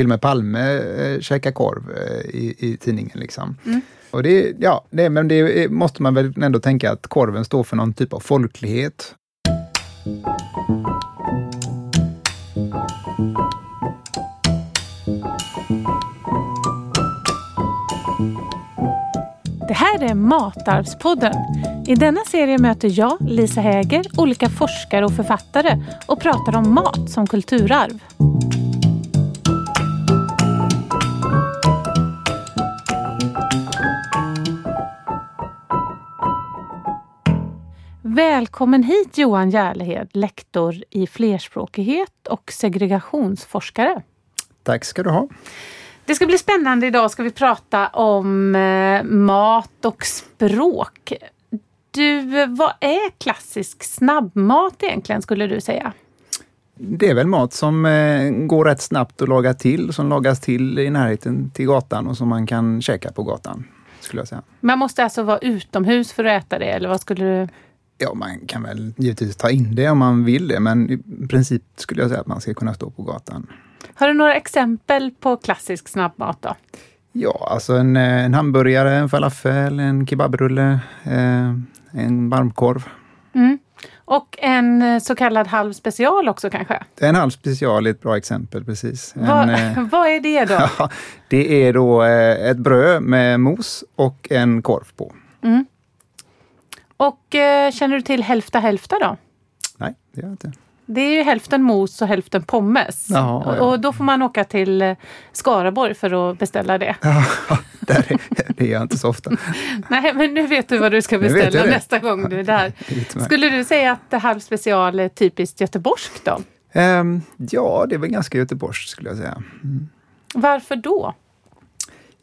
till och med Palme eh, käkar korv eh, i, i tidningen. Liksom. Mm. Och det, ja, det, men det måste man väl ändå tänka att korven står för någon typ av folklighet. Det här är Matarvspodden. I denna serie möter jag, Lisa Häger, olika forskare och författare och pratar om mat som kulturarv. Välkommen hit Johan Järlehed, lektor i flerspråkighet och segregationsforskare. Tack ska du ha. Det ska bli spännande. Idag ska vi prata om eh, mat och språk. Du, vad är klassisk snabbmat egentligen skulle du säga? Det är väl mat som eh, går rätt snabbt att laga till, som lagas till i närheten till gatan och som man kan käka på gatan. skulle jag säga. Man måste alltså vara utomhus för att äta det, eller vad skulle du? Ja, man kan väl givetvis ta in det om man vill det, men i princip skulle jag säga att man ska kunna stå på gatan. Har du några exempel på klassisk snabbmat då? Ja, alltså en, eh, en hamburgare, en falafel, en kebabrulle, eh, en varmkorv. Mm. Och en eh, så kallad halv special också kanske? En halv special är ett bra exempel, precis. Va, en, eh, vad är det då? Ja, det är då ett bröd med mos och en korv på. Mm. Och eh, känner du till hälfta hälfta då? Nej, det gör jag inte. Det är ju hälften mos och hälften pommes. Jaha, ja. Och då får man åka till eh, Skaraborg för att beställa det. Ja, där är, det är jag inte så ofta. Nej, men nu vet du vad du ska beställa nästa gång du är där. Skulle du säga att halv special är typiskt göteborgskt då? Um, ja, det är väl ganska göteborgskt skulle jag säga. Mm. Varför då?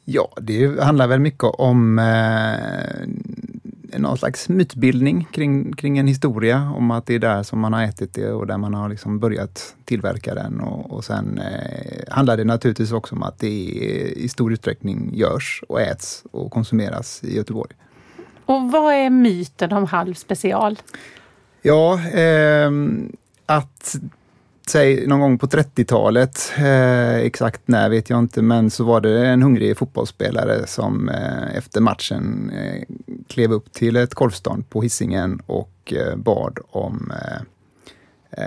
Ja, det handlar väl mycket om eh, någon slags mytbildning kring, kring en historia om att det är där som man har ätit det och där man har liksom börjat tillverka den. Och, och sen eh, handlar det naturligtvis också om att det i stor utsträckning görs och äts och konsumeras i Göteborg. Och vad är myten om halv special? Ja, eh, att säg någon gång på 30-talet, eh, exakt när vet jag inte, men så var det en hungrig fotbollsspelare som eh, efter matchen eh, klev upp till ett korvstånd på hissingen och eh, bad om eh,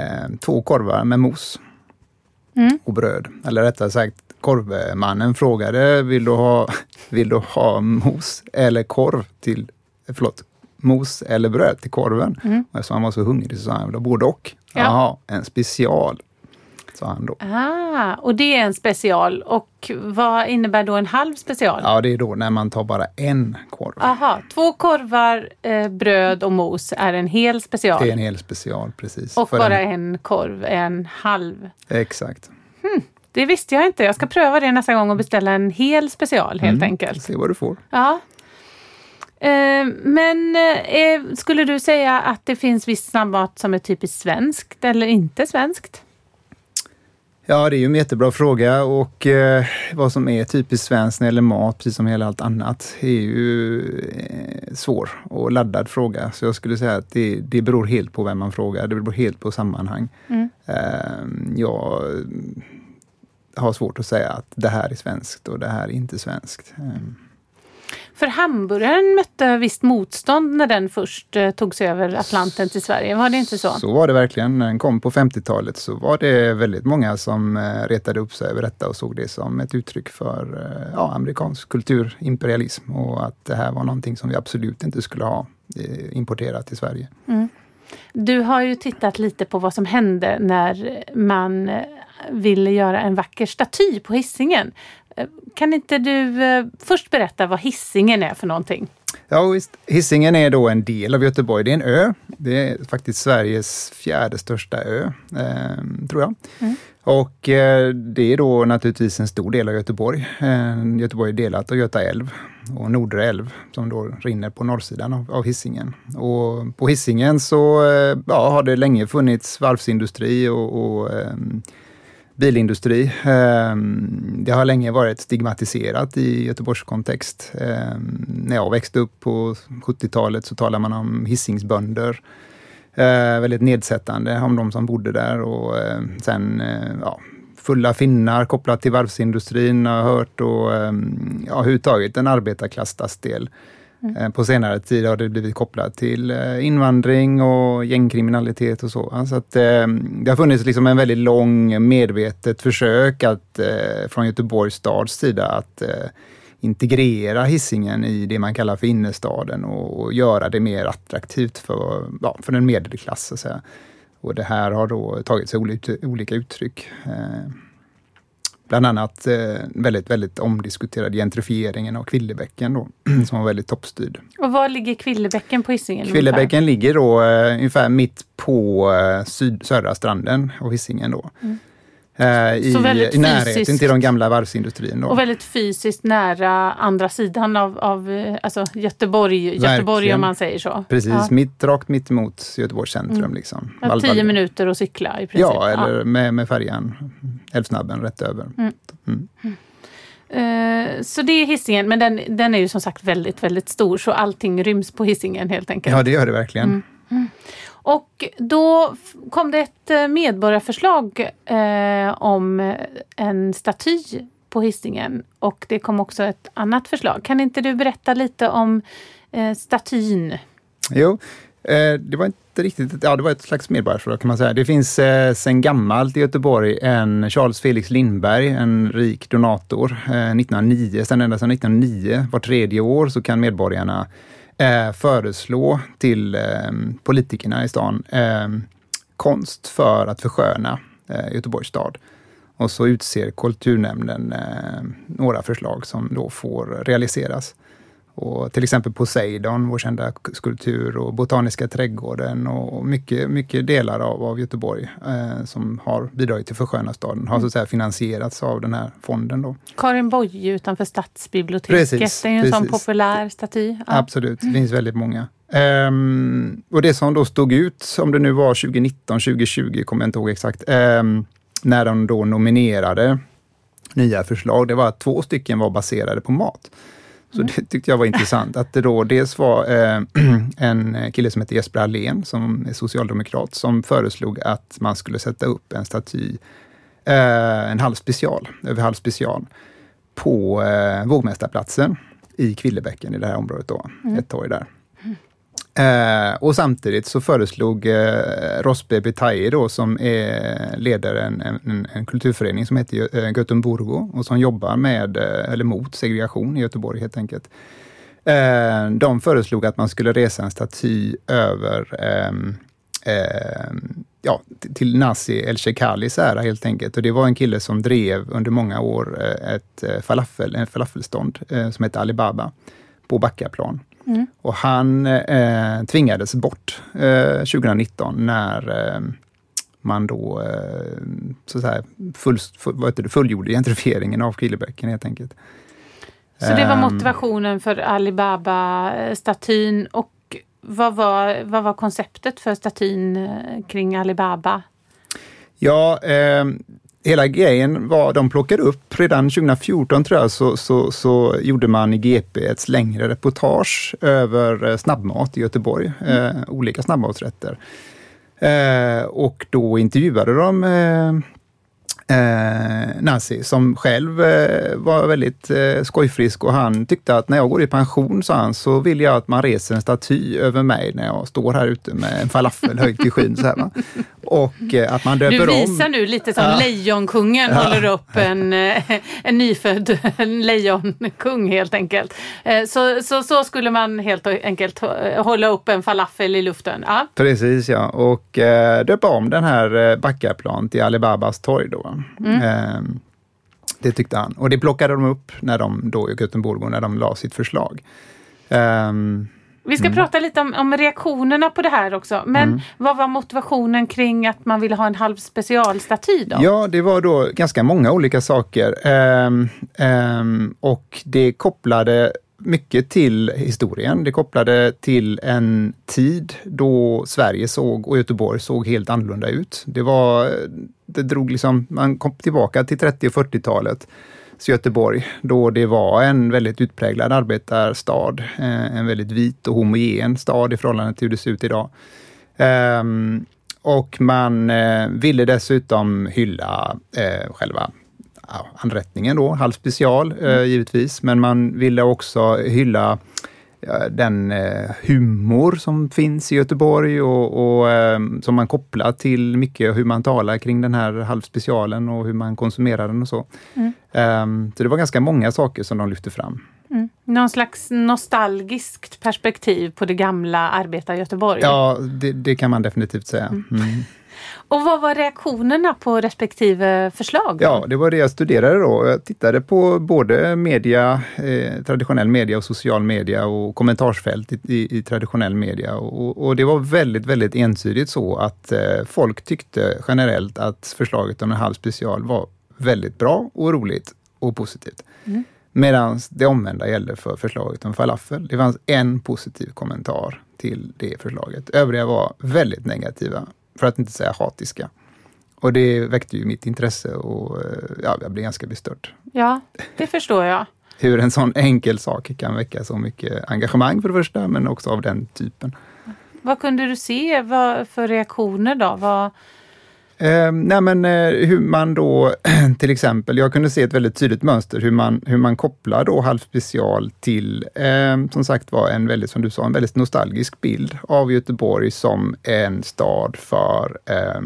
eh, två korvar med mos mm. och bröd. Eller rättare sagt, korvmannen frågade, vill du ha, vill du ha mos eller korv till, förlåt, mos eller bröd till korven. Mm. Och eftersom han var så hungrig så sa han, ha både och. Ja. Jaha, en special, sa han då. Ah, och det är en special. Och vad innebär då en halv special? Ja, det är då när man tar bara en korv. Aha, två korvar, eh, bröd och mos är en hel special? Det är en hel special, precis. Och För bara en... en korv är en halv? Exakt. Hmm. Det visste jag inte. Jag ska pröva det nästa gång och beställa en hel special helt mm, enkelt. Se vad du får. Ja, men eh, skulle du säga att det finns viss snabbmat som är typiskt svenskt eller inte svenskt? Ja, det är ju en jättebra fråga och eh, vad som är typiskt svenskt när det gäller mat, precis som hela allt annat, är ju eh, svår och laddad fråga. Så jag skulle säga att det, det beror helt på vem man frågar. Det beror helt på sammanhang. Mm. Eh, jag har svårt att säga att det här är svenskt och det här är inte svenskt. Eh. För hamburgaren mötte visst motstånd när den först eh, tog sig över Atlanten till Sverige, var det inte så? Så var det verkligen. När den kom på 50-talet så var det väldigt många som eh, retade upp sig över detta och såg det som ett uttryck för eh, ja, amerikansk kulturimperialism och att det här var någonting som vi absolut inte skulle ha importerat till Sverige. Mm. Du har ju tittat lite på vad som hände när man ville göra en vacker staty på hissingen. Kan inte du eh, först berätta vad hissingen är för någonting? Ja, visst. Hisingen är då en del av Göteborg. Det är en ö. Det är faktiskt Sveriges fjärde största ö, eh, tror jag. Mm. Och eh, det är då naturligtvis en stor del av Göteborg. Eh, Göteborg är delat av Göta älv och Nordre älv som då rinner på norrsidan av, av Hisingen. Och på Hisingen så eh, ja, har det länge funnits varvsindustri och, och ehm, bilindustri. Ehm, det har länge varit stigmatiserat i Göteborgs kontext. Ehm, när jag växte upp på 70-talet så talade man om hissingsbönder. Eh, väldigt nedsättande om de som bodde där och ehm, sen, eh, ja, fulla finnar kopplat till varvsindustrin har jag hört och ja, överhuvudtaget en arbetarklassstadsdel. Mm. På senare tid har det blivit kopplat till eh, invandring och gängkriminalitet och så. Så att, eh, det har funnits liksom en väldigt lång medvetet försök att, från Göteborgs stads sida att integrera hissingen i det man kallar för innerstaden och, göra det mer attraktivt för, ja, för en medelklass. Så att säga. Och det här har då tagit sig olika uttryck. Bland annat eh, väldigt, väldigt omdiskuterad gentrifieringen av Kvillebäcken då, som var väldigt toppstyrd. Och var ligger Kvillebäcken på Hisingen? Kvillebäcken ligger då eh, ungefär mitt på eh, syd, södra stranden av Hisingen då. Mm. Eh, i, i närheten till de gamla varvsindustrin. Då. Och väldigt fysiskt nära andra sidan av, av eh, alltså Göteborg, Göteborg om man säger så. Precis, ja. mitt, rakt mitt emot Göteborgs centrum. Mm. Liksom. Ja, tio minuter att cykla i princip. Ja, eller ja. Med, med färjan, Älvsnabben, rätt över. Mm. Uh, så det är hissingen, men den, den är ju som sagt väldigt, väldigt stor så allting ryms på hissingen helt enkelt. Ja, det gör det verkligen. Mm. Mm. Och då kom det ett eh, medborgarförslag eh, om en staty på Hisingen och det kom också ett annat förslag. Kan inte du berätta lite om eh, statyn? Jo, eh, det var inte riktigt, ja det var ett slags medborgarförslag kan man säga. Det finns eh, sedan gammalt i Göteborg en Charles Felix Lindberg, en rik donator, eh, 1909, sedan ända sedan 1909, var tredje år så kan medborgarna eh, föreslå till eh, politikerna i stan eh, konst för att försköna eh, Göteborgs stad. Och så utser kulturnämnden eh, några förslag som då får realiseras. Och till exempel Poseidon, vår kända skulptur, och Botaniska trädgården och mycket, mycket delar av, av Göteborg eh, som har bidragit till försköna staden har så att säga finansierats av den här fonden. Då. Karin Boye utanför Stadsbiblioteket, precis, det är ju en precis. sån populär staty. Ja. Absolut, det finns väldigt många. Um, och det som då stod ut, om det nu var 2019, 2020, kommer jag inte ihåg exakt, um, när de då nominerade nya förslag, det var att två stycken var baserade på mat. Så det tyckte jag var intressant. Att det då dels var eh, en kille som heter Jesper Allén, som är socialdemokrat, som föreslog att man skulle sätta upp en staty, eh, en halv special, över halv special, på eh, Vågmästarplatsen i Kvillebäcken i det här området då, mm. ett torg där. Eh, och samtidigt så föreslog eh, Rosbe Betaille då, som är ledare en, en, en kulturförening som heter eh, Göteborgo och som jobbar med, eh, eller mot segregation i Göteborg helt enkelt. Eh, de föreslog att man skulle resa en staty över ehm, ehm, ja, till Nasi El Shekalis ära helt enkelt. Och det var en kille som drev under många år eh, ett eh, falafel, en falafelstånd eh, som hette Alibaba på Backaplan. Mm. Och han eh, tvingades bort eh, 2019 när eh, man då eh, så att säga, full, full, vad heter det, fullgjorde gentrifieringen av Kvillebäcken helt enkelt. Så det var ehm. motivationen för Alibaba-statyn och vad var, vad var konceptet för statyn eh, kring Alibaba? Ja, eh, hela grejen var, de plockade upp, redan 2014 tror jag, så, så, så gjorde man i GP ett längre reportage över eh, snabbmat i Göteborg, mm. eh, olika snabbmatsrätter. Eh, och då intervjuade de eh, eh, Nazi som själv eh, var väldigt eh, skojfrisk och han tyckte att när jag går i pension, sa han, så vill jag att man reser en staty över mig när jag står här ute med en falafel höjd till skyn. Så här, va? Och eh, att man döper om. Du visar om. nu lite som ja. Lejonkungen ja. håller upp en, eh, en nyfödd lejonkung helt enkelt. Eh, så, så, så skulle man helt enkelt hålla upp en falafel i luften. Ja. Precis ja, och eh, döpa om den här Backaplan till Alibabas torg då. Mm. Ehm, det tyckte han. Och det plockade de upp när de då i Göteborg, när de la sitt förslag. Um, vi ska mm. prata lite om, om, reaktionerna på det här också. Men mm. vad var motivationen kring att man ville ha en halv specialstaty då? Ja, det var då ganska många olika saker. Um, um, och det kopplade mycket till historien. Det kopplade till en tid då Sverige såg och Göteborg såg helt annorlunda ut. Det var, det drog liksom, man kom tillbaka till 30 och 40-talet. Göteborg, då det var en väldigt utpräglad arbetarstad. Eh, en väldigt vit och homogen stad i förhållande till hur det ser ut idag. Ehm, och man eh, ville dessutom hylla eh, själva ja, anrättningen då, halv special eh, mm. givetvis, men man ville också hylla den eh, humor som finns i Göteborg och, och eh, som man kopplar till mycket hur man talar kring den här halvspecialen och hur man konsumerar den och så. Mm. Um, så det var ganska många saker som de lyfte fram. Mm. Någon slags nostalgiskt perspektiv på det gamla arbetar-Göteborg? Ja, det, det, kan man definitivt säga. Mm. Och vad var reaktionerna på respektive förslag? Ja, det var det jag studerade då. Jag tittade på både media, eh, traditionell media och social media och kommentarsfält i, i, i traditionell media. Och, och, det var väldigt, väldigt ensidigt så att eh, folk tyckte generellt att förslaget om en halv special var väldigt bra och roligt och positivt. Mm. Medan det omvända gällde för förslaget om falafel. Det fanns en positiv kommentar till det förslaget. Övriga var väldigt negativa för att inte säga hatiska. Och det väckte ju mitt intresse och eh, ja, jag blev ganska bestört. Ja, det förstår jag. Hur en sån enkel sak kan väcka så mycket engagemang för det första, men också av den typen. Vad kunde du se för reaktioner då? Vad... Eh, nej men eh, hur man då till exempel, jag kunde se ett väldigt tydligt mönster hur man, hur man kopplar då Halv special till, eh, som sagt var en väldigt, som du sa, en väldigt nostalgisk bild av Göteborg som en stad för eh,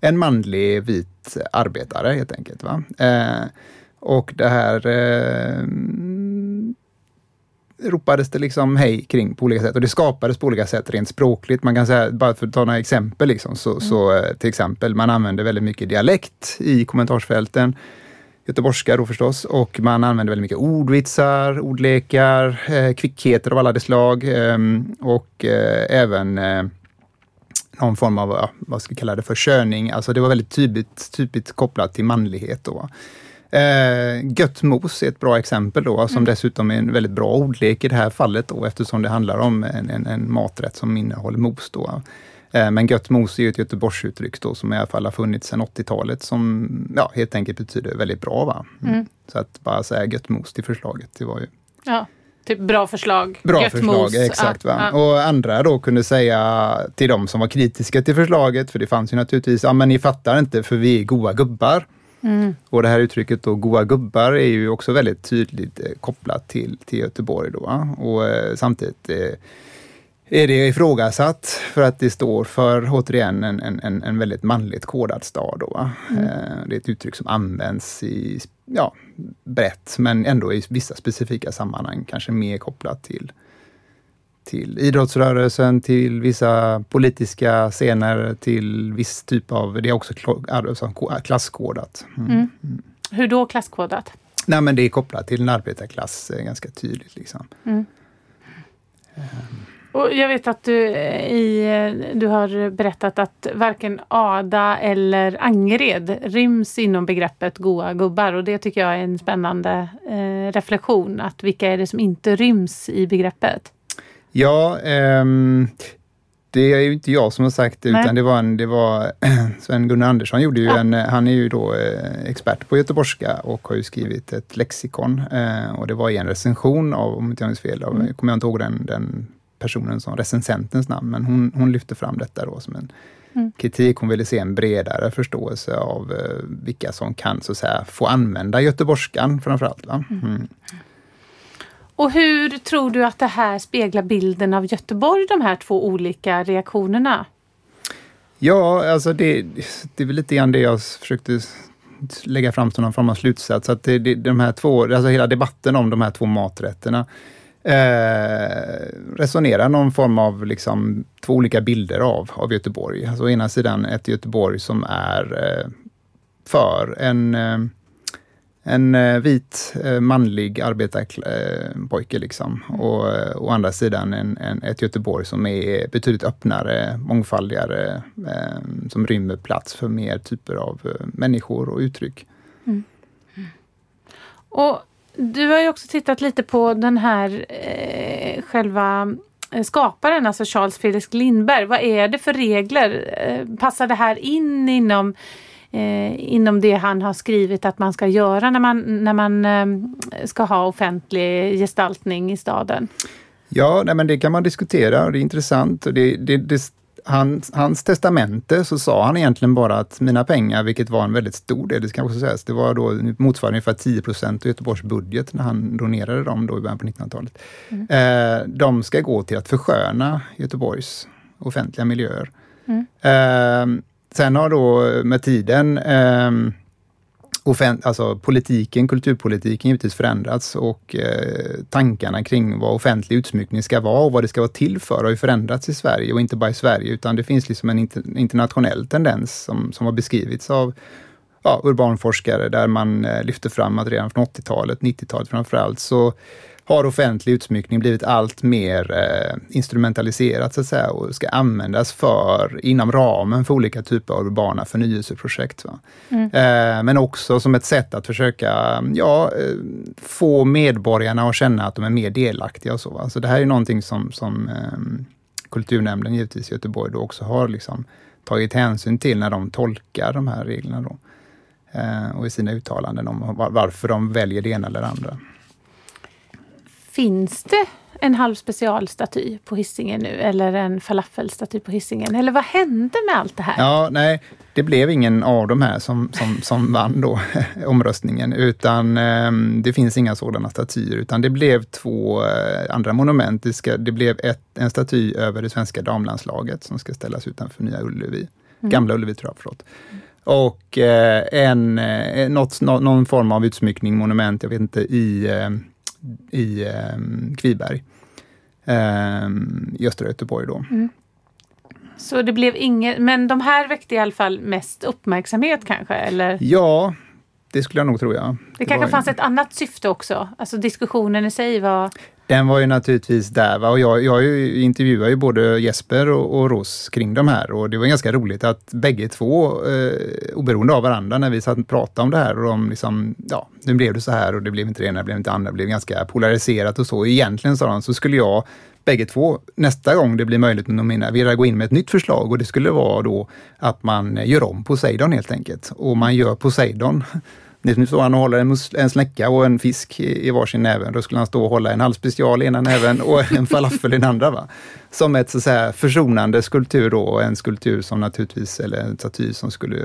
en manlig vit arbetare helt enkelt. Va? Eh, och det här eh, ropades det liksom hej kring på olika sätt och det skapades på olika sätt rent språkligt. Man kan säga, bara för att ta några exempel, liksom, så, mm. så eh, till exempel man använder väldigt mycket dialekt i kommentarsfälten. Göteborgska då förstås och man använder väldigt mycket ordvitsar, ordlekar, eh, kvickheter av alla de slag eh, och eh, även eh, någon form av, vad ska vi kalla det för, körning. Alltså det var väldigt tydligt, tydligt kopplat till manlighet. Då. Eh, gött mos är ett bra exempel då, som mm. dessutom är en väldigt bra ordlek i det här fallet då, eftersom det handlar om en, en, en maträtt som innehåller mos. Då. Eh, men gött mos är ju ett Göteborgsuttryck då, som i alla fall har funnits sedan 80-talet, som ja, helt enkelt betyder väldigt bra. Va? Mm. Mm. Så att bara säga gött mos till förslaget, det var ju... Ja. Typ bra förslag. Bra Gött förslag, mos. exakt. Ja, ja. Och andra då kunde säga till de som var kritiska till förslaget, för det fanns ju naturligtvis, ja men ni fattar inte för vi är goa gubbar. Mm. Och det här uttrycket då, goa gubbar, är ju också väldigt tydligt eh, kopplat till, till Göteborg. Då, och eh, samtidigt eh, är det ifrågasatt för att det står för, återigen, en, en, en väldigt manligt kodad stad. Då, mm. det är ett uttryck som används i, ja, brett, men ändå i vissa specifika sammanhang, kanske mer kopplat till till idrottsrörelsen, till vissa politiska scener, till viss typ av, det är också klasskodat. Mm. Mm. Mm. Hur då klasskodat? Nej men det är kopplat till en arbetarklass eh, ganska tydligt. Liksom. Um. Och jag vet att du, eh, i, eh, du har berättat att varken Ada eller Angered ryms inom begreppet goa gubbar och det tycker jag är en spännande eh, reflektion. Att vilka är det som inte ryms i begreppet? Ja, um, det är ju inte jag som har sagt det, Nej. utan det var, en, det var Sven-Gunnar Andersson gjorde ju ja. en, han är ju då eh, expert på göteborgska och har ju skrivit ett lexikon. Eh, och det var i en recension av, om inte jag minns fel, av, mm. kommer jag inte ihåg den, den personen som recensentens namn, men hon, hon lyfte fram detta då som en mm. kritik. Hon ville se en bredare förståelse av eh, vilka som kan så att säga få använda göteborgskan framförallt. Va? Mm. Och hur tror du att det här speglar bilden av Göteborg, de här två olika reaktionerna? Ja, alltså det, det är väl lite grann det jag försökte lägga fram som någon form av slutsats. Att det, det, de här två, alltså hela debatten om de här två maträtterna eh, resonerar någon form av liksom, två olika bilder av, av Göteborg. Alltså, å ena sidan ett Göteborg som är eh, för en eh, en eh, vit eh, manlig arbetarpojke. Liksom. Mm. Och eh, å andra sidan en, en, ett Göteborg som är betydligt öppnare, mångfaldigare, eh, som rymmer plats för mer typer av människor och uttryck. Mm. Och du har ju också tittat lite på den här eh, själva skaparen, alltså Charles Felix Lindberg. Vad är det för regler? Passar det här in inom eh, inom det han har skrivit att man ska göra när man, när man eh, ska ha offentlig gestaltning i staden? Ja, nej, men det kan man diskutera och det är intressant. Och det, det, det hans, hans testamente så sa han egentligen bara att mina pengar, vilket var en väldigt stor del, det ska också sägas, det var då motsvarande ungefär 10 procent av Göteborgs budget när han donerade dem då i början på 1900-talet. Mm. Eh, de ska gå till att försköna Göteborgs offentliga miljöer. Mm. Eh, sen har då eh, med tiden eh, offent, alltså politiken, kulturpolitiken givetvis förändrats och eh, tankarna kring vad offentlig utsmyckning ska vara och vad det ska vara till för har ju förändrats i Sverige och inte bara i Sverige utan det finns liksom en inter, internationell tendens som, som har beskrivits av ja, urbanforskare där man eh, lyfter fram att redan från 80-talet, 90-talet framförallt, så har offentlig utsmyckning blivit allt mer eh, instrumentaliserat så att säga och ska användas för, inom ramen för olika typer av urbana förnyelseprojekt. Mm. Eh, men också som ett sätt att försöka ja, eh, få medborgarna att känna att de är mer delaktiga. Och så, va? så det här är någonting som, som eh, Kulturnämnden givetvis i Göteborg då också har liksom tagit hänsyn till när de tolkar de här reglerna. Då. Eh, och i sina uttalanden om varför de väljer det ena eller det andra. Finns det en halv specialstaty på hissingen nu eller en falafelstaty på hissingen? Eller vad hände med allt det här? Ja, nej, det blev ingen av de här som, som, som vann då omröstningen, utan eh, det finns inga sådana statyer, utan det blev två eh, andra monument. Det, ska, det blev ett, en staty över det svenska damlandslaget som ska ställas utanför Nya Ullevi, mm. Gamla Ullevi tror jag, förlåt. Och eh, en, eh, något, någon form av utsmyckning, monument, jag vet inte, i ehm, i eh, Kviberg eh, i östra Göteborg. Då. Mm. Så det blev inget, men de här väckte i alla fall mest uppmärksamhet kanske? Eller? Ja, det skulle jag nog tro, ja. Det, det kanske fanns ett annat syfte också? Alltså diskussionen i sig var... Den var ju naturligtvis där. Va? Och jag, jag intervjuar ju både Jesper och, och Ros kring de här och det var ganska roligt att bägge två, eh, oberoende av varandra, när vi satt och pratade om det här och de liksom, ja, nu blev det så här och det blev inte det ena, det blev inte det andra, det blev ganska polariserat och så. Egentligen sa de, så skulle jag bägge två, nästa gång det blir möjligt att nominera, vilja gå in med ett nytt förslag och det skulle vara då att man gör om Poseidon helt enkelt. Och man gör Poseidon nu står han och håller en, en snäcka och en fisk i, i varsin näve. Då skulle han stå och hålla en halvspecial i ena näven och en falafel i den andra. Va? Som ett så säga, försonande skulptur då, och en skulptur som naturligtvis, eller en staty som skulle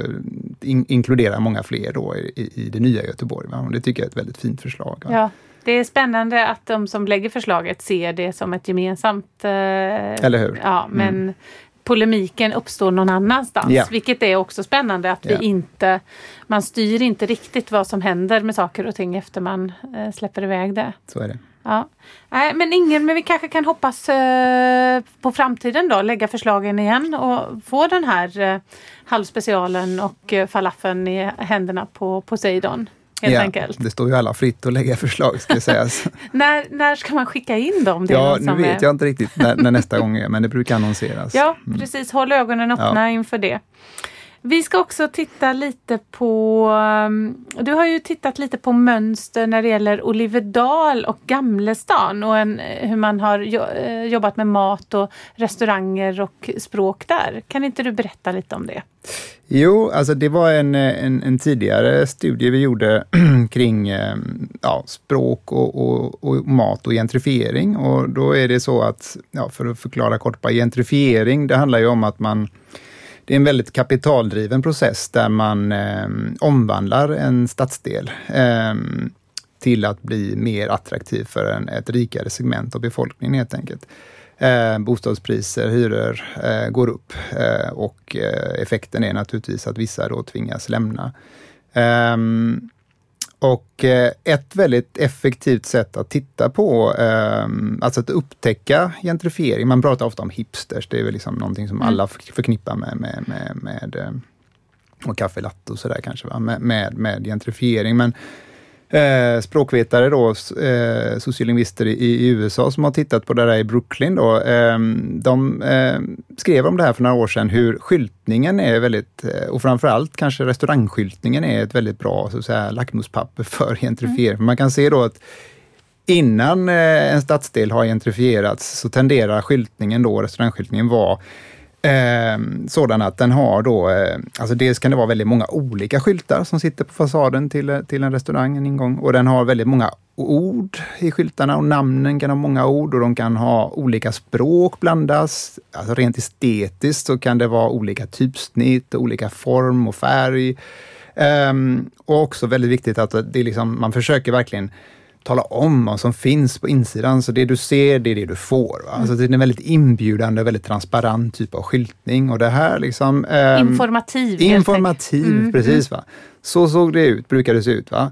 in, inkludera många fler då i, i det nya Göteborg. Va? Och det tycker jag är ett väldigt fint förslag. Va? Ja. Det är spännande att de som lägger förslaget ser det som ett gemensamt... Eh, Eller hur? Ja, men mm polemiken uppstår någon annanstans. Yeah. Vilket är också spännande att yeah. vi inte, man styr inte riktigt vad som händer med saker och ting efter man eh, släpper iväg det. Så är det. Ja. Nej, men ingen, men vi kanske kan hoppas eh, på framtiden då, lägga förslagen igen och få den här eh, halvspecialen och eh, falafeln i händerna på Poseidon helt ja, enkelt. Det står ju alla fritt att lägga förslag ska sägas. när, när ska man skicka in dem? ja, nu vet är... jag inte riktigt när, när, nästa gång är, men det brukar annonseras. Ja, mm. precis. Håll ögonen öppna ja. inför det. Vi ska också titta lite på, um, du har ju tittat lite på mönster när det gäller Olivedal och Gamlestan och en, eh, hur man har eh, jobbat med mat och restauranger och språk där. Kan inte du berätta lite om det? Jo, alltså det var en, eh, en, en tidigare studie vi gjorde kring ja, språk och, och, och, mat och gentrifiering. Och då är det så att, ja, för att förklara kort, bara gentrifiering, det handlar ju om att man det är en väldigt kapitaldriven process där man eh, omvandlar en stadsdel eh, till att bli mer attraktiv för en, ett rikare segment av befolkningen helt enkelt. Eh, bostadspriser, hyror eh, går upp eh, och eh, effekten är naturligtvis att vissa då tvingas lämna. Um, och eh, ett väldigt effektivt sätt att titta på, ehm, alltså att upptäcka gentrifiering. Man pratar ofta om hipsters, det är väl liksom någonting som mm. alla förknippar med, med, med, med eh, och kaffe latte och sådär kanske, va? Med, med, med gentrifiering. Men eh, språkvetare då, eh, sociolingvister i, i, USA som har tittat på det där i Brooklyn då, eh, de eh, skrev om det här för några år sedan, hur skyltningen är väldigt, eh, och framförallt kanske restaurangskyltningen är ett väldigt bra så att säga, lackmuspapper för gentrifiering. Mm. Man kan se då att innan eh, en stadsdel har gentrifierats så tenderar skyltningen då, restaurangskyltningen, vara eh, sådan att den har då, eh, alltså dels kan det vara väldigt många olika skyltar som sitter på fasaden till, eh, till en restaurang, en ingång, och den har väldigt många ord i skyltarna och namnen kan ha många ord och de kan ha olika språk blandas. Alltså rent estetiskt så kan det vara olika typsnitt, olika form och färg. Eh, och också väldigt viktigt att det är liksom, man försöker verkligen tala om vad som finns på insidan. Så det du ser, det är det du får. Va? Alltså det är en väldigt inbjudande, väldigt transparent typ av skyltning. Och det här liksom... Um, informativ. Informativ, mm, precis. Mm. Va? Så såg det ut, brukade det se ut. Va?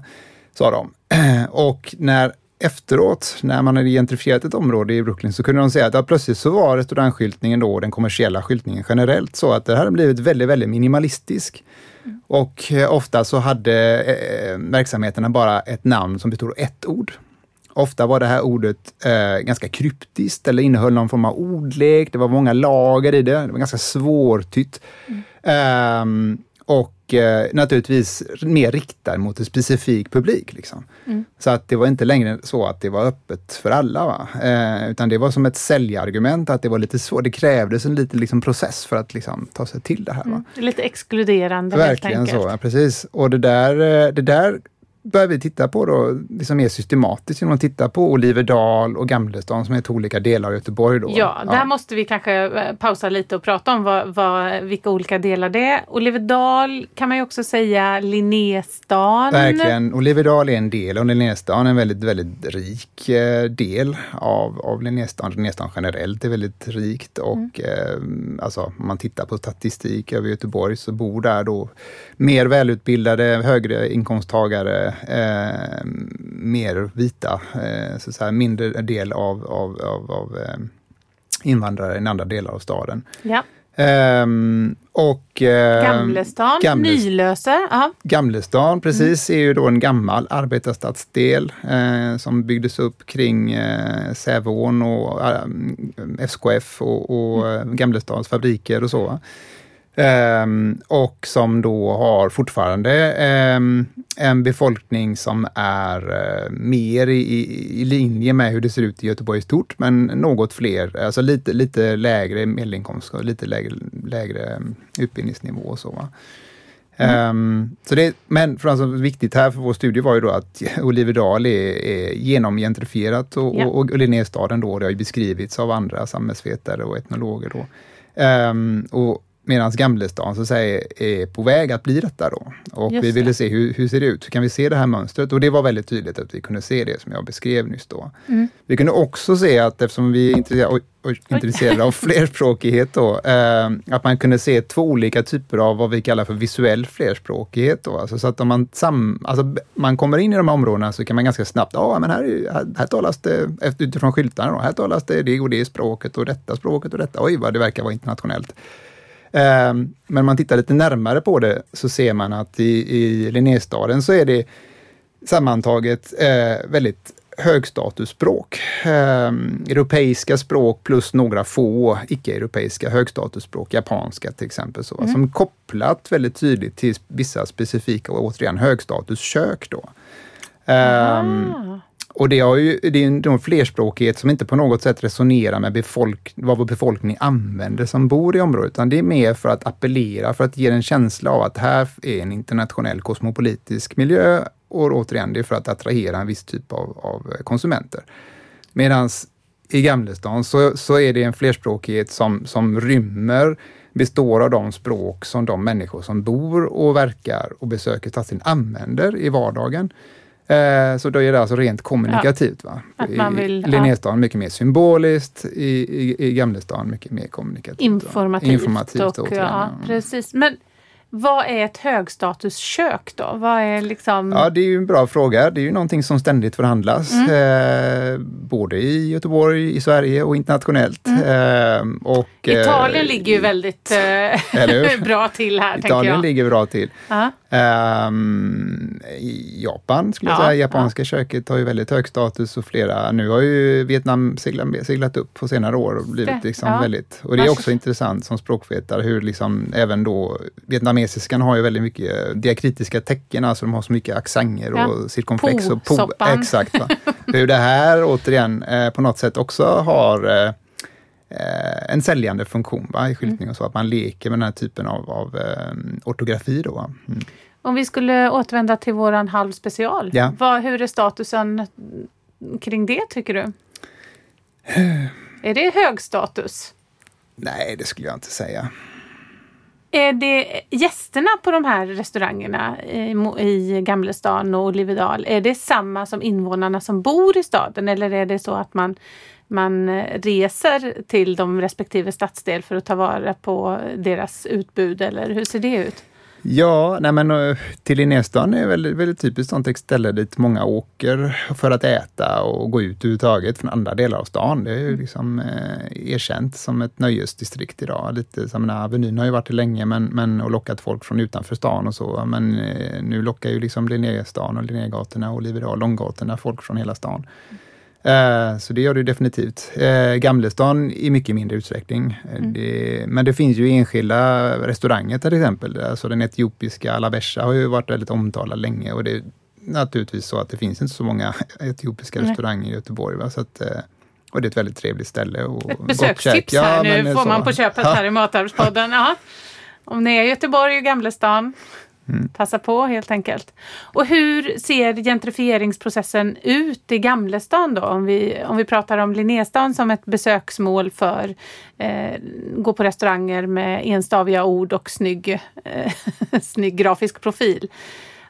Sa de. Och när efteråt, när man hade gentrifierat ett område i Brooklyn, så kunde de säga att ja, plötsligt så var restaurangskyltningen då, den kommersiella skyltningen generellt, så att det hade blivit väldigt, väldigt minimalistisk. Mm. Och eh, ofta så hade eh, verksamheterna bara ett namn som bestod av ett ord. Ofta var det här ordet eh, ganska kryptiskt eller innehöll någon form av ordlek. Det var många lager i det. Det var ganska svårtytt. Mm. Um, och eh, naturligtvis mer riktad mot en specifik publik. Liksom. Mm. Så att det var inte längre så att det var öppet för alla. Eh, utan det var som ett säljargument att det var lite svårt. Det krävdes en liten liksom, process för att liksom, ta sig till det här. Mm. Lite exkluderande Verkligen helt så, ja, precis. Och det där, eh, det där börjar vi titta på då, liksom mer systematiskt genom att titta på Oliverdal och Gamlestan som är två olika delar av Göteborg. Då. Ja, där ja. måste vi kanske eh, pausa lite och prata om vad, vad, vilka olika delar det är. Oliverdal kan man ju också säga Linnéstan. Verkligen, Oliverdal är en del och Linnéstan är en väldigt, väldigt rik eh, del av, av Linnéstan. Linnéstan generellt är väldigt rikt och mm. eh, alltså, om man tittar på statistik över Göteborg så bor där då mer välutbildade, högre inkomsttagare eh, mer vita, eh, så säga, mindre del av, av, av, av eh, invandrare än andra delar av staden. Ja. Um, och, uh, Gamlestan, Gamles Nylöse. Aha. Gamlestan, precis, mm. är ju då en gammal arbetarstadsdel uh, som byggdes upp kring uh, Säveån och uh, SKF och, och mm. Gamlestans fabriker och så. Um, och som då har fortfarande um, en befolkning som är uh, mer i, i, linje med hur det ser ut i Göteborg stort, men något fler, alltså lite, lite lägre medelinkomst och lite lägre, lägre um, utbildningsnivå och så. Mm. Um, så det, men för alltså, viktigt här för vår studie var ju då att Oliverdal är, är genomgentrifierat och, ja. och, och Linnéstaden då, det har ju beskrivits av andra samhällsvetare och etnologer då. Um, och Medan Gamlestan så att säga, är på väg att bli detta då. Och Just vi ville det. se hur, hur ser det ut? Hur kan vi se det här mönstret? Och det var väldigt tydligt att vi kunde se det som jag beskrev nyss då. Mm. Vi kunde också se att eftersom vi är intresserade, intresserade av flerspråkighet då, eh, att man kunde se två olika typer av vad vi kallar för visuell flerspråkighet. Då. Alltså, så att om man, sam, alltså, man kommer in i de här områdena så kan man ganska snabbt, ja men här, här, här talas det, utifrån skyltarna, då, här talas det det och det språket och detta språket och detta, oj vad det verkar vara internationellt. Ehm, men om man tittar lite närmare på det så ser man att i, i Linnéstaden så är det sammantaget eh, väldigt högstatusspråk. Eh, europeiska språk plus några få icke-europeiska högstatusspråk, japanska till exempel, så, mm. som kopplat väldigt tydligt till vissa specifika, återigen högstatuskök. Då. Um, och det, har ju, det är en flerspråkighet som inte på något sätt resonerar med befolk, vad vår befolkning använder som bor i området, utan det är mer för att appellera, för att ge en känsla av att här är en internationell kosmopolitisk miljö och återigen, det är för att attrahera en viss typ av, av konsumenter. Medan i Gamlestan så, så är det en flerspråkighet som, som rymmer består av de språk som de människor som bor och verkar och besöker stadsdelen använder i vardagen. Eh, så då är det alltså rent kommunikativt. Ja. Va? I Linnéstan mycket mer symboliskt, i, i, i Gamlestan mycket mer kommunikativt. Informativt. Informativt och, ja, precis. Men vad är ett högstatuskök då? Vad är liksom... Ja, det är ju en bra fråga. Det är ju någonting som ständigt förhandlas. Mm. Eh, både i Göteborg, i Sverige och internationellt. Mm. Eh, och, Italien eh, ligger ju väldigt eh, bra till här. Italien ligger bra till. Uh -huh. Japan skulle jag ja, säga. Japanska ja. köket har ju väldigt hög status och flera, nu har ju Vietnam seglat, seglat upp på senare år och blivit liksom ja. väldigt, och det är också intressant som språkvetare hur liksom även då vietnameser vietnamesiskan har ju väldigt mycket diakritiska tecken, alltså de har så mycket accenter ja. och cirkumflex. och po, exakt. Va? Hur det här återigen eh, på något sätt också har eh, eh en säljande funktion va, i skyltning mm. och så, att man leker med den här typen av, av eh, ortografi. Då, mm. Om vi skulle återvända till våran halv special. Ja. Vad, hur är statusen kring det tycker du? är det hög status? Nej, det skulle jag inte säga. Är det gästerna på de här restaurangerna i, Gamlestan och Olivedal, är det samma som invånarna som bor i staden eller är det så att man, man eh, reser till de respektive stadsdel för att ta vara på deras utbud eller hur ser det ut? Ja, nej men eh, till Linnéstan är väldigt, väldigt typiskt sånt ställe dit många åker för att äta och gå ut överhuvudtaget från andra delar av stan. Det är ju liksom eh, erkänt som ett nöjesdistrikt idag. Lite, så jag menar, Avenyn har ju varit det länge men, men, och lockat folk från utanför stan och så. Men eh, nu lockar ju liksom Linnéstan och Linnégatorna och Olivedal, Långgatorna, folk från hela stan. Eh, Så det gör det definitivt. Eh, Gamlestan i mycket mindre utsträckning. Eh, Det, men det finns ju enskilda restauranger till exempel. Alltså den etiopiska Alabesha har ju varit väldigt omtalad länge och det är naturligtvis så att det finns inte så många etiopiska Nej. restauranger i Göteborg. Va? Så att, eh, och det är ett väldigt trevligt ställe. Och Ett besökstips här Ja, nu får så. man på köpet Ja. här i Matarvspodden. Ja. Om ni är i Göteborg och Gamlestan, Mm. passa på helt enkelt. Och hur ser gentrifieringsprocessen ut i Gamlestan då? Om vi, om vi pratar om Linnéstan som ett besöksmål för eh, gå på restauranger med enstaviga ord och snygg, eh, snygg grafisk profil.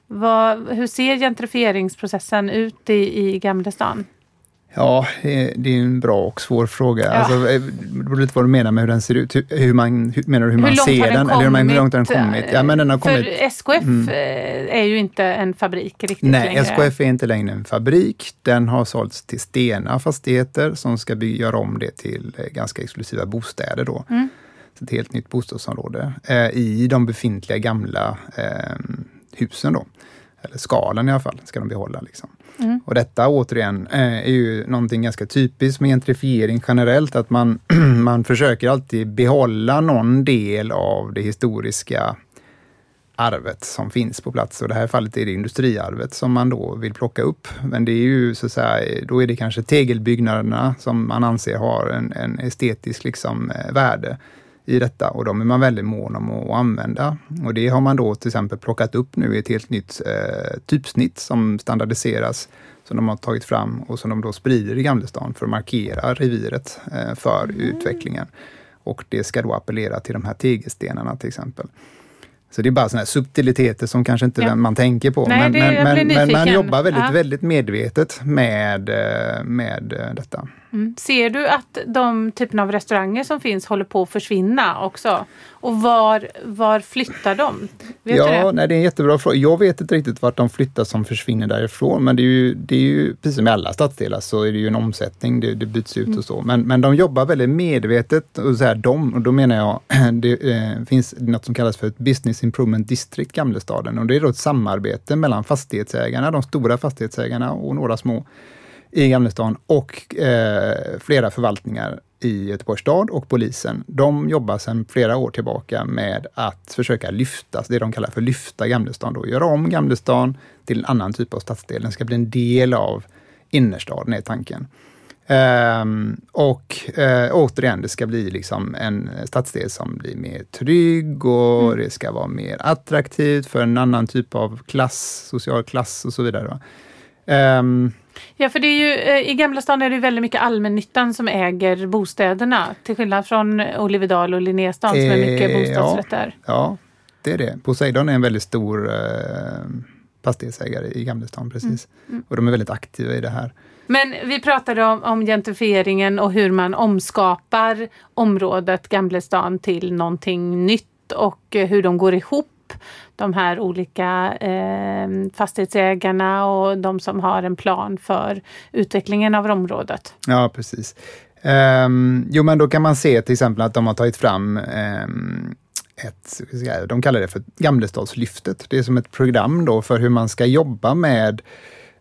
Vad, hur ser gentrifieringsprocessen ut i, i Gamlestan? Ja, det är en bra och svår fråga. Ja. Alltså, eh, det beror lite vad du menar med hur den ser ut. Hur, hur man, hur, menar du hur, man långt ser den den? Eller hur, man, hur långt har den kommit? kommit? Ja, men den har kommit För SKF eh, är ju inte en fabrik riktigt Nej, längre. SKF är inte längre en fabrik. Den har sålts till Stena Fastigheter som ska göra om det till eh, ganska exklusiva bostäder då. Mm. Så ett helt nytt bostadsområde eh, i de befintliga gamla eh, husen då. Eller skalen i alla fall, ska de behålla. Liksom. Mm. Och detta återigen eh, är ju någonting ganska typiskt med gentrifiering generellt, att man, man försöker alltid behålla någon del av det historiska arvet som finns på plats. Och i det här fallet är det industriarvet som man då vill plocka upp. Men det är ju så att säga, då är det kanske tegelbyggnaderna som man anser har en, en estetisk liksom, eh, värde i detta och de är man väldigt mån om att använda. Och det har man då till exempel plockat upp nu i ett helt nytt eh, typsnitt som standardiseras, som de har tagit fram och som de då sprider i Gamlestan för att markera reviret eh, för utvecklingen. Och det ska då appellera till de här tegelstenarna till exempel. Så det är bara sådana här subtiliteter som kanske inte Ja. man tänker på. Nej, men, det- men, men, men man jobbar väldigt, Ja. väldigt medvetet med, eh, med eh, detta. Mm. Ser du att de typerna av restauranger som finns håller på att försvinna också? Och var, var flyttar de? Vet ja, det? nej, det är en jättebra fråga. Jag vet inte riktigt vart de flyttar som försvinner därifrån, men det är ju, det är ju precis som i alla stadsdelar så är det ju en omsättning, det, det byts ut Mm. och så. Men, men de jobbar väldigt medvetet, och så här, de, och då menar jag, det eh, finns något som kallas för ett Business Improvement District, Gamlestaden, och det är då ett samarbete mellan fastighetsägarna, de stora fastighetsägarna och några små i Gamlestan och eh, flera förvaltningar i Göteborgs stad och polisen. De jobbar sedan flera år tillbaka med att försöka lyfta, det de kallar för lyfta Gamlestan, då, göra om Gamlestan till en annan typ av stadsdel. Den ska bli en del av innerstaden är tanken. Ehm, och eh, återigen, det ska bli liksom en stadsdel som blir mer trygg och det ska vara mer attraktivt för en annan typ av klass, social klass och så vidare. va. Ja, för det är ju, eh, i Gamla stan är det väldigt mycket allmännyttan som äger bostäderna. Till skillnad från Olivedal och Linnéstan som är mycket Eh, bostadsrätter. Ja, det är det. Poseidon är en väldigt stor eh, fastighetsägare i Gamlestan, precis. Och de är väldigt aktiva i det här. Men vi pratade om, om gentrifieringen och hur man omskapar området Gamlestan till någonting nytt och hur de går ihop de här olika eh, fastighetsägarna och de som har en plan för utvecklingen av området. Ja, precis. Um, jo, men då kan man se till exempel att de har tagit fram um, ett, de kallar det för Gamlestadslyftet. Det är som ett program då för hur man ska jobba med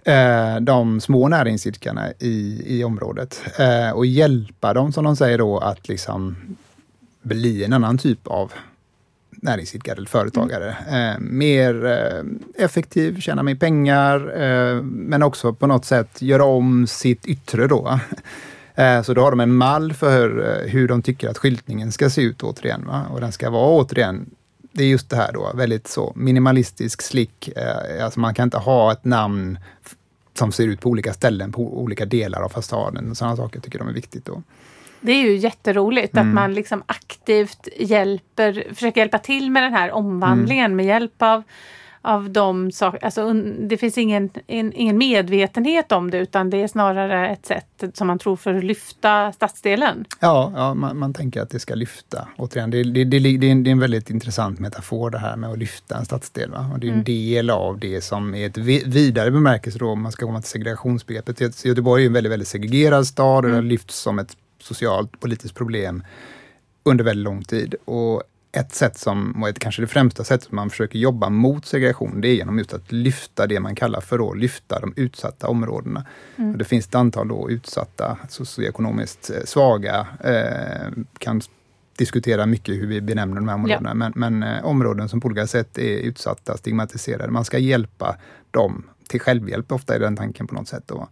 eh, de små näringsidkarna i, i området eh, och hjälpa dem, som de säger då, att liksom bli en annan typ av näringsidkare eller företagare. Eh, mer eh, effektiv, tjäna mer pengar, eh, men också på något sätt göra om sitt yttre då. Eh, så då har de en mall för hur, eh, hur de tycker att skyltningen ska se ut återigen. Va? Och den ska vara återigen det är just det här då, väldigt så minimalistisk slick. Eh, alltså man kan inte ha ett namn som ser ut på olika ställen på olika delar av fasaden. Sådana saker tycker de är viktigt. Då. Det är ju jätteroligt mm. att man liksom aktivt hjälper, försöker hjälpa till med den här omvandlingen mm. med hjälp av av de saker, alltså det finns ingen, en, ingen medvetenhet om det utan det är snarare ett sätt som man tror för att lyfta stadsdelen. Ja, ja man, man tänker att det ska lyfta. Återigen, det, det, det, det, är en, det är en väldigt intressant metafor det här med att lyfta en stadsdel. Va? Och det är en mm. del av det som är ett vidare bemärkelse då, om man ska komma till segregationsbegreppet. Göteborg är en väldigt, väldigt segregerad stad och mm. det lyfts som ett socialt politiskt problem under väldigt lång tid. Och ett sätt som, och kanske det främsta sättet man försöker jobba mot segregation, det är genom just att lyfta det man kallar för att lyfta de utsatta områdena. Mm. Och det finns ett antal då utsatta, socioekonomiskt eh, svaga, eh, kan diskutera mycket hur vi benämner de här områdena, ja. men, men eh, områden som på olika sätt är utsatta, stigmatiserade. Man ska hjälpa dem till självhjälp, ofta är den tanken på något sätt. Då.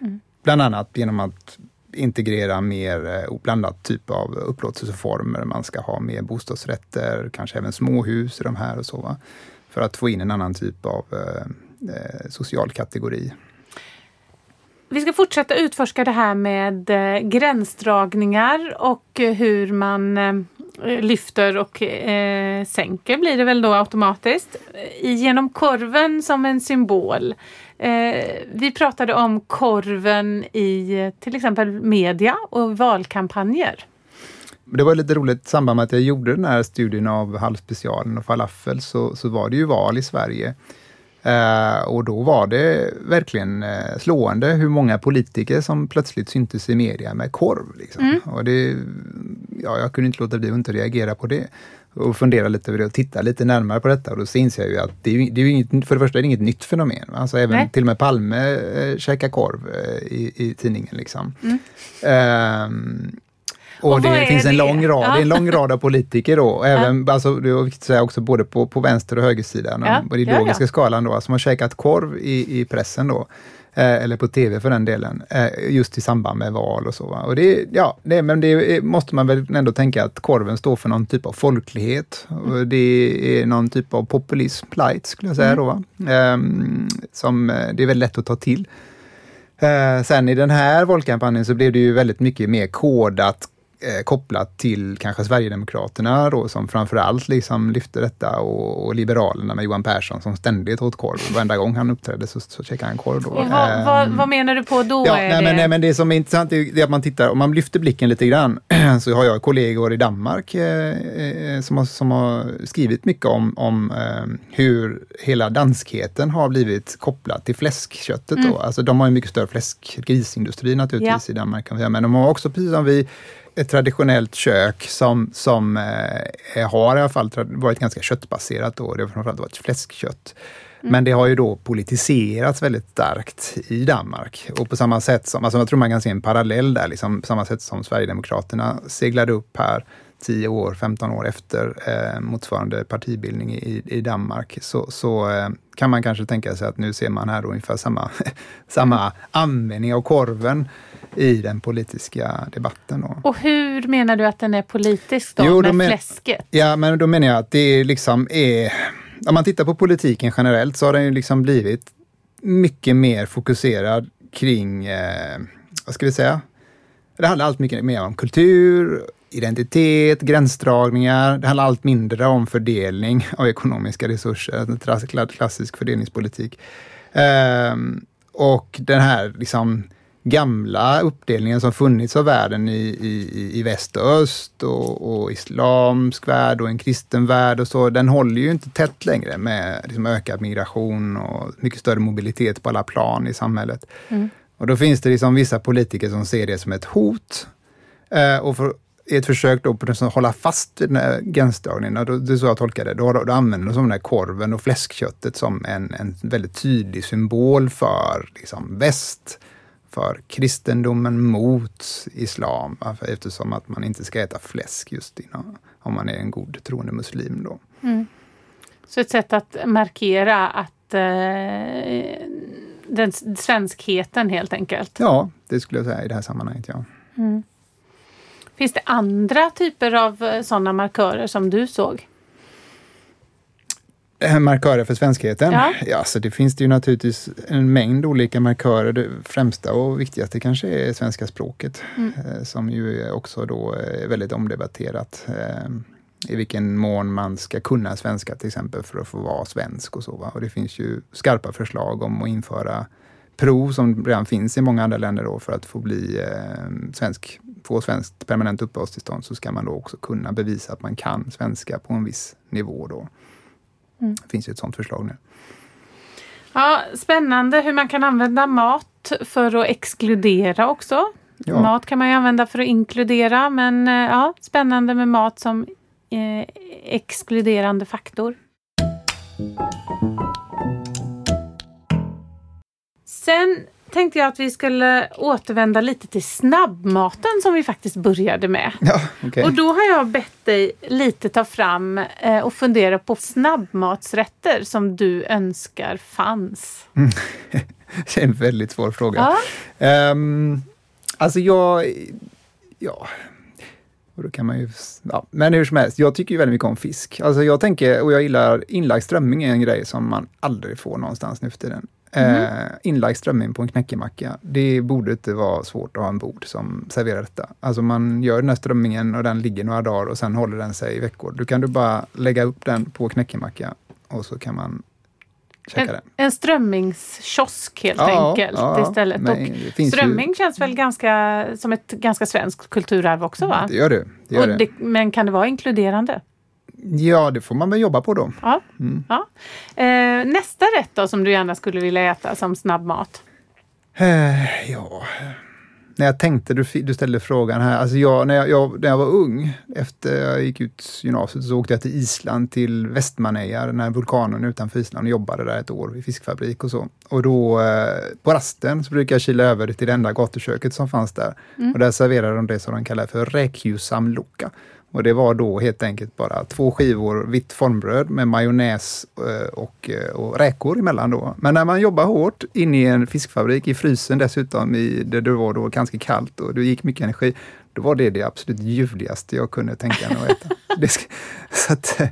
Mm. Bland annat genom att integrera mer eh, typ av upplåtelseformer. Man ska ha mer bostadsrätter, kanske även småhus i de här och så. Va? För att få in en annan typ av eh, eh social kategori. Vi ska fortsätta utforska det här med eh, gränsdragningar och eh, hur man eh, lyfter och eh, sänker blir det väl då automatiskt. Eh, Genom korven som en symbol Eh, vi pratade om korven i eh, till exempel media och valkampanjer. Det var lite roligt, i samband med att jag gjorde den här studien av halvspecialen och falafel så, så var det ju val i Sverige. Uh, och då var det verkligen uh, slående hur många politiker som plötsligt syntes i media med korv. Liksom. Mm. Och det, ja, jag kunde inte låta bli att inte reagera på det och fundera lite över det och titta lite närmare på detta och då inser jag ju att det är, det är inget, för det första är det inget nytt fenomen. Alltså även Nej. till och med Palme äh, käkar korv äh, i, i tidningen. Liksom. Mm. Um, och, och det finns en lång rad, ja. en lång rad av politiker då, även, ja. alltså, det är viktigt att säga också både på, på vänster och högersidan, ja. på den ideologiska ja, ja. skalan då, som har käkat korv i, i pressen då. Eh, eller på tv för den delen, eh, just i samband med val och så. Och det, ja, det, men det måste man väl ändå tänka att korven står för någon typ av folklighet. Och det är någon typ av populism, light skulle jag säga mm. då. Ehm, som eh, det är väldigt lätt att ta till. sen i den här valkampanjen så blev det ju väldigt mycket mer kodat eh, kopplat till kanske Sverigedemokraterna då, som framförallt liksom lyfte detta och, och, Liberalerna med Johan Persson som ständigt åt korv. Varenda gång han uppträdde så, så käkade han korv. Då. Och vad, eh, vad, vad, menar du på då? Ja, nej, det... Men, nej, men det som är intressant är att man tittar, om man lyfter blicken lite grann, så har jag kollegor i Danmark eh, eh, som, har, som har skrivit mycket om, om eh, hur hela danskheten har blivit kopplad till fläskköttet. Mm. Då. Alltså, de har en mycket större fläsk, grisindustri naturligtvis ja. i Danmark, kan vi säga. men de har också, precis som vi, ett traditionellt kök som, som eh, har i alla fall varit ganska köttbaserat. Då. Det har framförallt varit fläskkött. Mm. Men det har ju då politiserats väldigt starkt i Danmark. Och på samma sätt som, alltså jag tror man kan se en parallell där, liksom, på samma sätt som Sverigedemokraterna seglade upp här 10 år, 15 år efter eh, motsvarande partibildning i, i Danmark, så, så eh, kan man kanske tänka sig att nu ser man här då ungefär samma, samma användning av korven i den politiska debatten. Då. Och hur menar du att den är politisk då, jo, med men, fläsket? Ja, men då menar jag att det liksom är... Om man tittar på politiken generellt så har den ju liksom blivit mycket mer fokuserad kring, eh, vad ska vi säga? Det handlar allt mycket mer om kultur, identitet, gränsdragningar. Det handlar allt mindre om fördelning av ekonomiska resurser, klassisk fördelningspolitik. Eh, och den här liksom gamla uppdelningen som funnits av världen i, i, i väst och öst och, och islamsk värld och en kristen värld och så, den håller ju inte tätt längre med liksom ökad migration och mycket större mobilitet på alla plan i samhället. Mm. Och då finns det liksom vissa politiker som ser det som ett hot. Eh, och för, i ett försök då på att hålla fast vid den här gränsdragningen, det är så jag tolkar det, då, då använder de den här korven och fläskköttet som en, en väldigt tydlig symbol för liksom, väst för kristendomen mot islam eftersom att man inte ska äta fläsk just innan, om man är en god troende muslim. Då. Mm. Så ett sätt att markera att eh, den svenskheten helt enkelt? Ja, det skulle jag säga i det här sammanhanget. Ja. Mm. Finns det andra typer av eh, sådana markörer som du såg? Eh, Markörer för svenskheten? Ja. Ja, så det finns det ju naturligtvis en mängd olika markörer. Det främsta och viktigaste kanske är svenska språket, Mm. eh, som ju också då är väldigt omdebatterat. I vilken mån man ska kunna svenska till exempel för att få vara svensk och så. Va? Och det finns ju skarpa förslag om att införa prov som redan finns i många andra länder då för att få bli eh, svensk, få svenskt permanent uppehållstillstånd så ska man då också kunna bevisa att man kan svenska på en viss nivå då. Mm. Det finns ju ett sådant förslag nu. Ja, spännande hur man kan använda mat för att exkludera också. Ja. Mat kan man ju använda för att inkludera men eh, ja, spännande med mat som eh, exkluderande faktor. Sen tänkte jag att vi skulle återvända lite till snabbmaten som vi faktiskt började med. Ja, okej. Och då har jag bett dig lite ta fram eh, och fundera på snabbmatsrätter som du önskar fanns. Det är en väldigt svår fråga. Ja. Ehm, alltså jag... Ja... Och då kan man ju, ja. Men hur som helst, jag tycker ju väldigt mycket om fisk. Alltså jag tänker, och jag gillar inlagd strömming är en grej som man aldrig får någonstans nu för tiden. Eh, inlagd strömming på en knäckemacka, det borde inte vara svårt att ha en bod som serverar detta. Alltså man gör den här strömmingen och den ligger några dagar och sen håller den sig i veckor. Då kan du bara lägga upp den på knäckemacka och så kan man En, den. en strömmingskiosk helt Ja, enkelt ja, istället. men finns ju- strömming känns väl ganska som ett ganska svenskt kulturarv också va? Det gör det. det, gör det. det men kan det vara inkluderande? Ja, det får man väl jobba på då. Ja. Mm. ja. Eh, nästa rätt då som du gärna skulle vilja äta som snabbmat? Eh, ja, när jag tänkte, du, du ställde frågan här, alltså jag, när, jag, jag, när jag var ung, efter jag gick ut gymnasiet, så åkte jag till Island, till Västmannaeyjar, den här vulkanen utanför Island och jobbade där ett år i fiskfabrik och så. Och då eh, på rasten så brukade jag kila över till det enda gatuköket som fanns där. Och där serverade de det som de kallar för räkjusamlucka. Och det var då helt enkelt bara två skivor vitt formbröd med majonnäs eh, och, eh, och räkor emellan då. Men när man jobbar hårt inne i en fiskfabrik, i frysen dessutom, i, där det var då ganska kallt och det gick mycket energi, då var det det absolut ljuvligaste jag kunde tänka mig att äta. Så att, eh,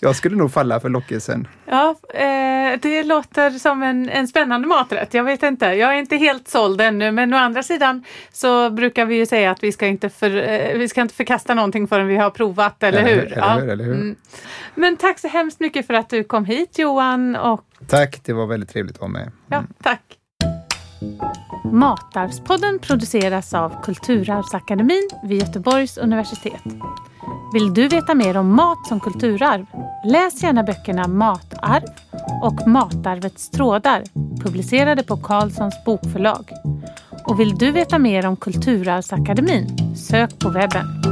jag skulle nog falla för lockelsen. Ja, eh, det låter som en, en spännande maträtt. Jag vet inte, jag är inte helt såld ännu men å andra sidan så brukar vi ju säga att vi ska inte, för, eh, vi ska inte förkasta någonting förrän vi har provat, eller, Eller hur? eller hur, eller hur. Mm. Men tack så hemskt mycket för att du kom hit Johan och Tack, det var väldigt trevligt att vara med. ja, tack. Matarvspodden produceras av Kulturarvsakademin vid Göteborgs universitet. Vill du veta mer om mat som kulturarv? Läs gärna böckerna Matarv och Matarvets trådar publicerade på Carlssons bokförlag. Och vill du veta mer om Kulturarvsakademin? Sök på webben.